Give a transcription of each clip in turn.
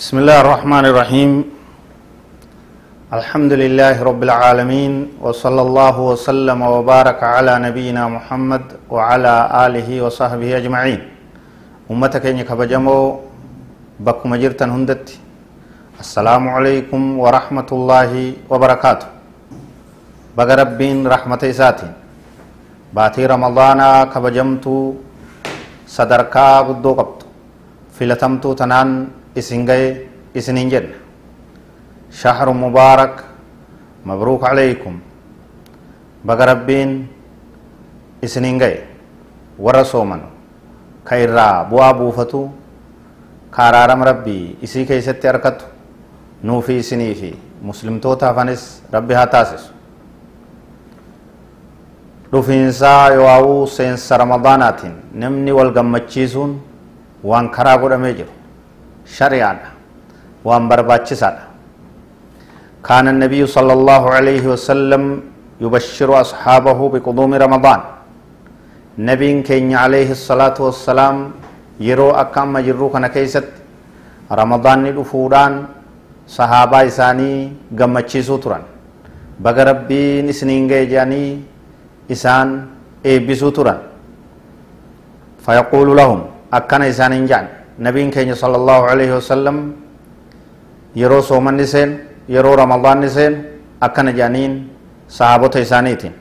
بسم الله الرحمن الرحيم. الحمد لله رب العالمين وصلى الله وسلم وبارك على نبينا محمد وعلى آله وصحبه أجمعين. أمتك إنك بجمو بكم جرتا هندت السلام عليكم ورحمة الله وبركاته. بقى ربين رحمة إساتي. باتي رمضانا كبجمتو صدركا بدو قبط فلتمتو تنان isin gaye isinin jenna shahru mubaarak mabruuk calaykum baga rabbiin isinin gaye warra sooman ka irraa bu'aa buufatu. Ka araarama rabbii isii keeysatti arkatu. Nuufi isinii fi muslimtoota hafanis rabbi haa taasisu dhufiinsaa yowaawuu seensa ramadaanaatiin namni wal gammachiisuun waan karaa godhamee jiru shari'aadha waan barbaachisaadha كان النبي صلى الله عليه وسلم يبشر أصحابه بقدوم رمضان. نبي كين عليه الصلاة والسلام يرو أكام مجرو كان كيست رمضان ندفوران صحابة إساني قمتشيسو تران بقى ربي نسنين جاني إسان إيبسو تران فيقول لهم أكنا إسان جان. نبين كيني صلى الله عليه وسلم يرو سومن نسين يرو رمضان نسين أكن جانين صحابة إسانيتين.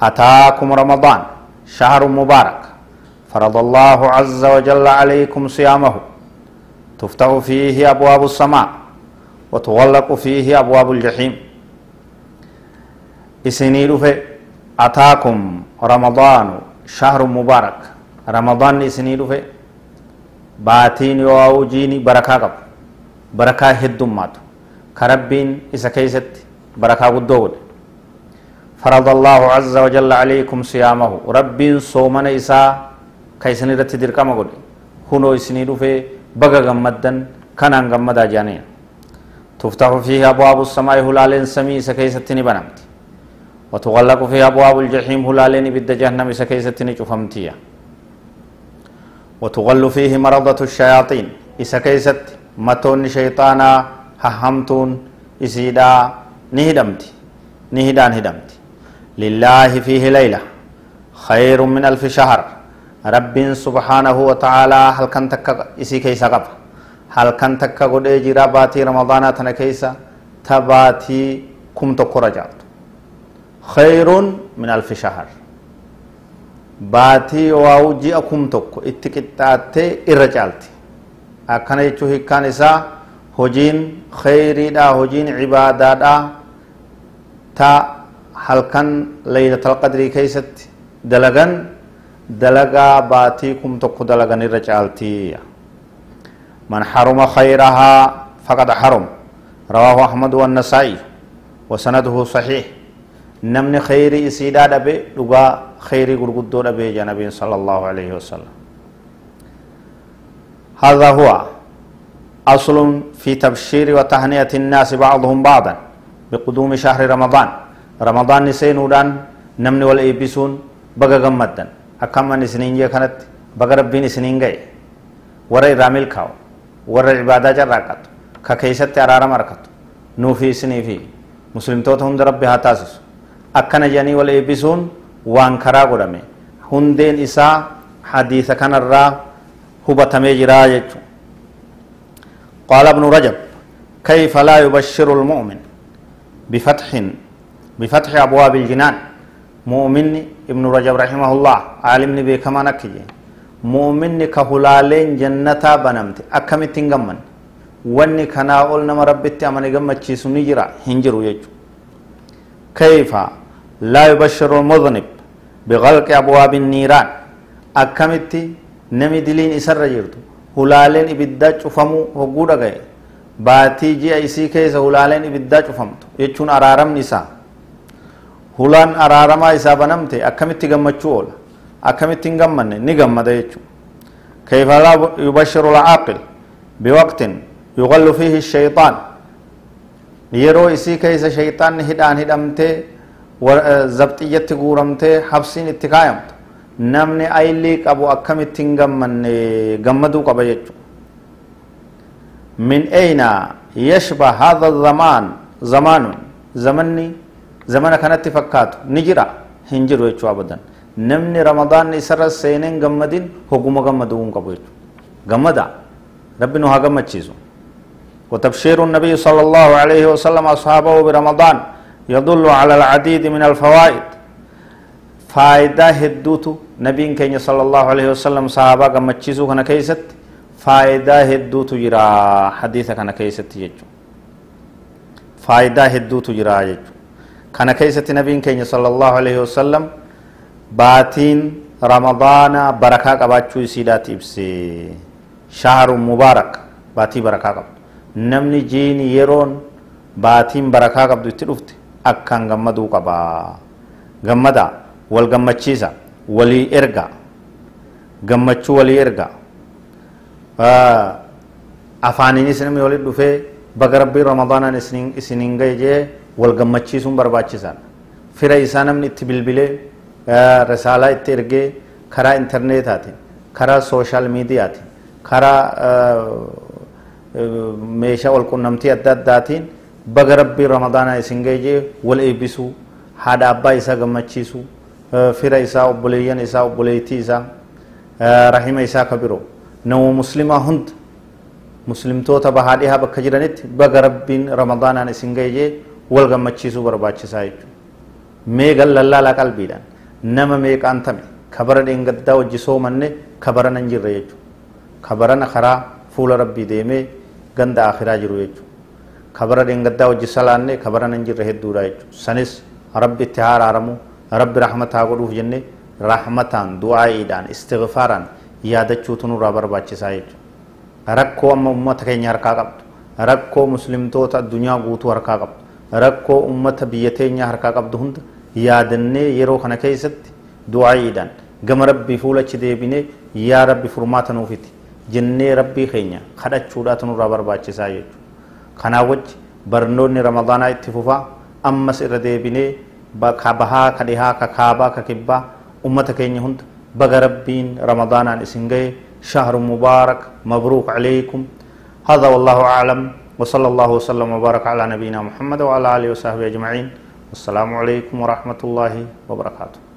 أتاكم رمضان شهر مبارك. فرض الله عز وجل عليكم صيامه. تفتح فيه أبواب السماء وتغلق فيه أبواب الجحيم. إسيني رفي أتاكم رمضان شهر مبارك. رمضان إسيني رفي baatiin yoo hojiin barakaa qabu barakaa heddummaatu ka rabbiin isa keeysatti barakaa guddoo godhe فرض الله عز وجل عليكم صيامه ربين صومنا إساء كيسن رت درقم قد هنو إسني دفه بغا غمدن كان غمدا جانين تفتح فيه أبواب السماء هلالين سمي سكيستني بنمت وتغلق فيه أبواب الجحيم هلالين بد جهنم سكيستني شفمتيا وتغل فيه مرضة الشياطين. إسا كيست متون شيطانا ههمتون إسيدا نهدمت نهدان هدمت لله فيه ليلة. خير من ألف شهر. رب سبحانه وتعالى هل كان تكا إسي كيسا قف هل كان تكا قد إجرا باتي رمضانا تنا كيسا تباتي كم تقرجات. خير من ألف شهر. Baatii waa ji'a kum tokko itti qixxaattee irra caalti. Akkana jechuun hiikkaan isaa hojiin kheyriidha hojiin cibaadaadha ta halkan laylatal qadrii keessatti dalagan dalagaa baatii kum tokko dalagan irra caalti man haruma khayrahaa faqad harum. Rawaahu ahmad wannasaa'i wasanaduhu saxiix namni kheyrii isiidhaa dhabe dhugaa خيري قرقدو نبي نبي صلى الله عليه وسلم هذا هو أصل في تبشير وتهنئة الناس بعضهم بعضا بقدوم شهر رمضان رمضان نسينودان نمني والإيبسون بقى غمدن أكما نسنين جي كانت بقى ربي نسنين جي ورى رامل كاو ورى عبادة جراكت ككيست أرارا مركت نوفي سنيفي مسلم توتهم ربي هاتاسس أكنا جاني والإيبسون waan karaa godhame. Hundeen isaa hadiisa kanarraa hubatamee jiraa jechu قال ابن رجب كيف لا يبشر المؤمن بفتح بفتح أبواب الجنان مؤمن ابن رجب رحمه الله عالم نبي كما نكجي مؤمن كهلالين جنة بنمت أكمت تنغمن واني كنا أول نما ربتي أمني غمت شيسوني جرا هنجرو يجو كيف لا يبشر المذنب بغلق أبواب النيران؟ أكمتي نمي دلين إسر جرتو هلالين إبدا چفمو هقودا غي باتي جي إسي كيس هلالين إبدا چفمتو يچون أرارم نسا هلان أرارما إسا بنمتي أكمتي غمچو أولا. أكمتي غمن نغمد يچو كيف لا يبشر العاقل بوقت يغل فيه الشيطان؟ يرو إسي كيس شيطان هدان guuramtee habsiin itti kaayamtu. Namni aylii qabu akkamitti hin gammanne gammaduu qaba jechuudha من أين يشبه هذا الزمان زمان زمني زمن كانت فكات نجرا هنجر ويتشو أبدا نمني رمضان نسر سينين غمدين حكوم غمدون قبويت غمدا ربي نوها غمتشيزو وتبشير النبي صلى الله عليه وسلم أصحابه برمضان يدل على العديد من الفوائد. فائدة هدوتو نبي كيني صلى الله عليه وسلم صحابة غمتشيزو كان كيست. فائدة هدوتو جرا حديث كان كيست يجو. فائدة هدوتو جرا يجو. كان كيست نبي كيني صلى الله عليه وسلم باتين رمضان بركة قباتشو سيدات إبسي. شهر مبارك. باتي بركة قبط namni jiini yeroon baatiin barakaa qabdu itti dhufte akkaan gammaduu qaba gammada wal gammachiisa walii erga gammachuu walii erga afaaniinis namni walit dhufee baga rabbii ramadaanaan isiniin gahe wal gammachiisuun barbaachisaadha fira isaa namni itti bilbilee risaalaa itti ergee karaa intarneetaatiin karaa sooshaal miidiyaatiin karaa meeshaa walqunnamtii adda addaatiin baga rabbii ramadaanaa isin gahe wal eebbisuu haadha abbaa isaa gammachiisuu fira isaa obboleeyyan isaa obboleeytii isaa rahima isaa ka biroo nama muslimaa hunda muslimtoota bahaadhihaa bakka jiranitti baga rabbiin ramadaanaan isin gahe wal gammachiisuu barbaachisaa jechuudha meegan lallaalaa qalbiidhaan nama meeqaan kabara dheengaddaa wajji soomanne kabara nan jirre jechuudha kabarana karaa fuula rabbii deemee ganda akhiraa jiru jechuudha kabara dheengaddaa wajji salaanne kabara nan jirre hedduudha jechuudha sanis rabbi itti haa araaramu rabbi rahmataa godhuuf jenne rahmataan du'aa'iidhaan istighfaaraan yaadachuutu nurraa barbaachisaa jechuudha rakkoo amma ummata keenya harkaa qabdu rakkoo muslimtoota addunyaa guutuu harkaa qabdu rakkoo ummata biyya teenya harkaa qabdu hunda yaadannee yeroo kana keessatti du'aa'iidhaan gama rabbii fuulachi deebinee yaa rabbi furmaata nuufiti jennee rabbii keenya kadhachuudhaatu nurraa barbaachisaa jechuudha kanaa wajji barnoonni ramadaanaa itti fufaa ammas irra deebinee ka bahaa ka dhihaa ka kaabaa ka kibbaa ummata keenya hunda baga rabbiin ramadaanaan isin gahe شهر مبارك مبروك عليكم هذا والله أعلم وصلى الله وسلم وبارك على نبينا محمد وعلى آله وصحبه أجمعين والسلام عليكم ورحمة الله وبركاته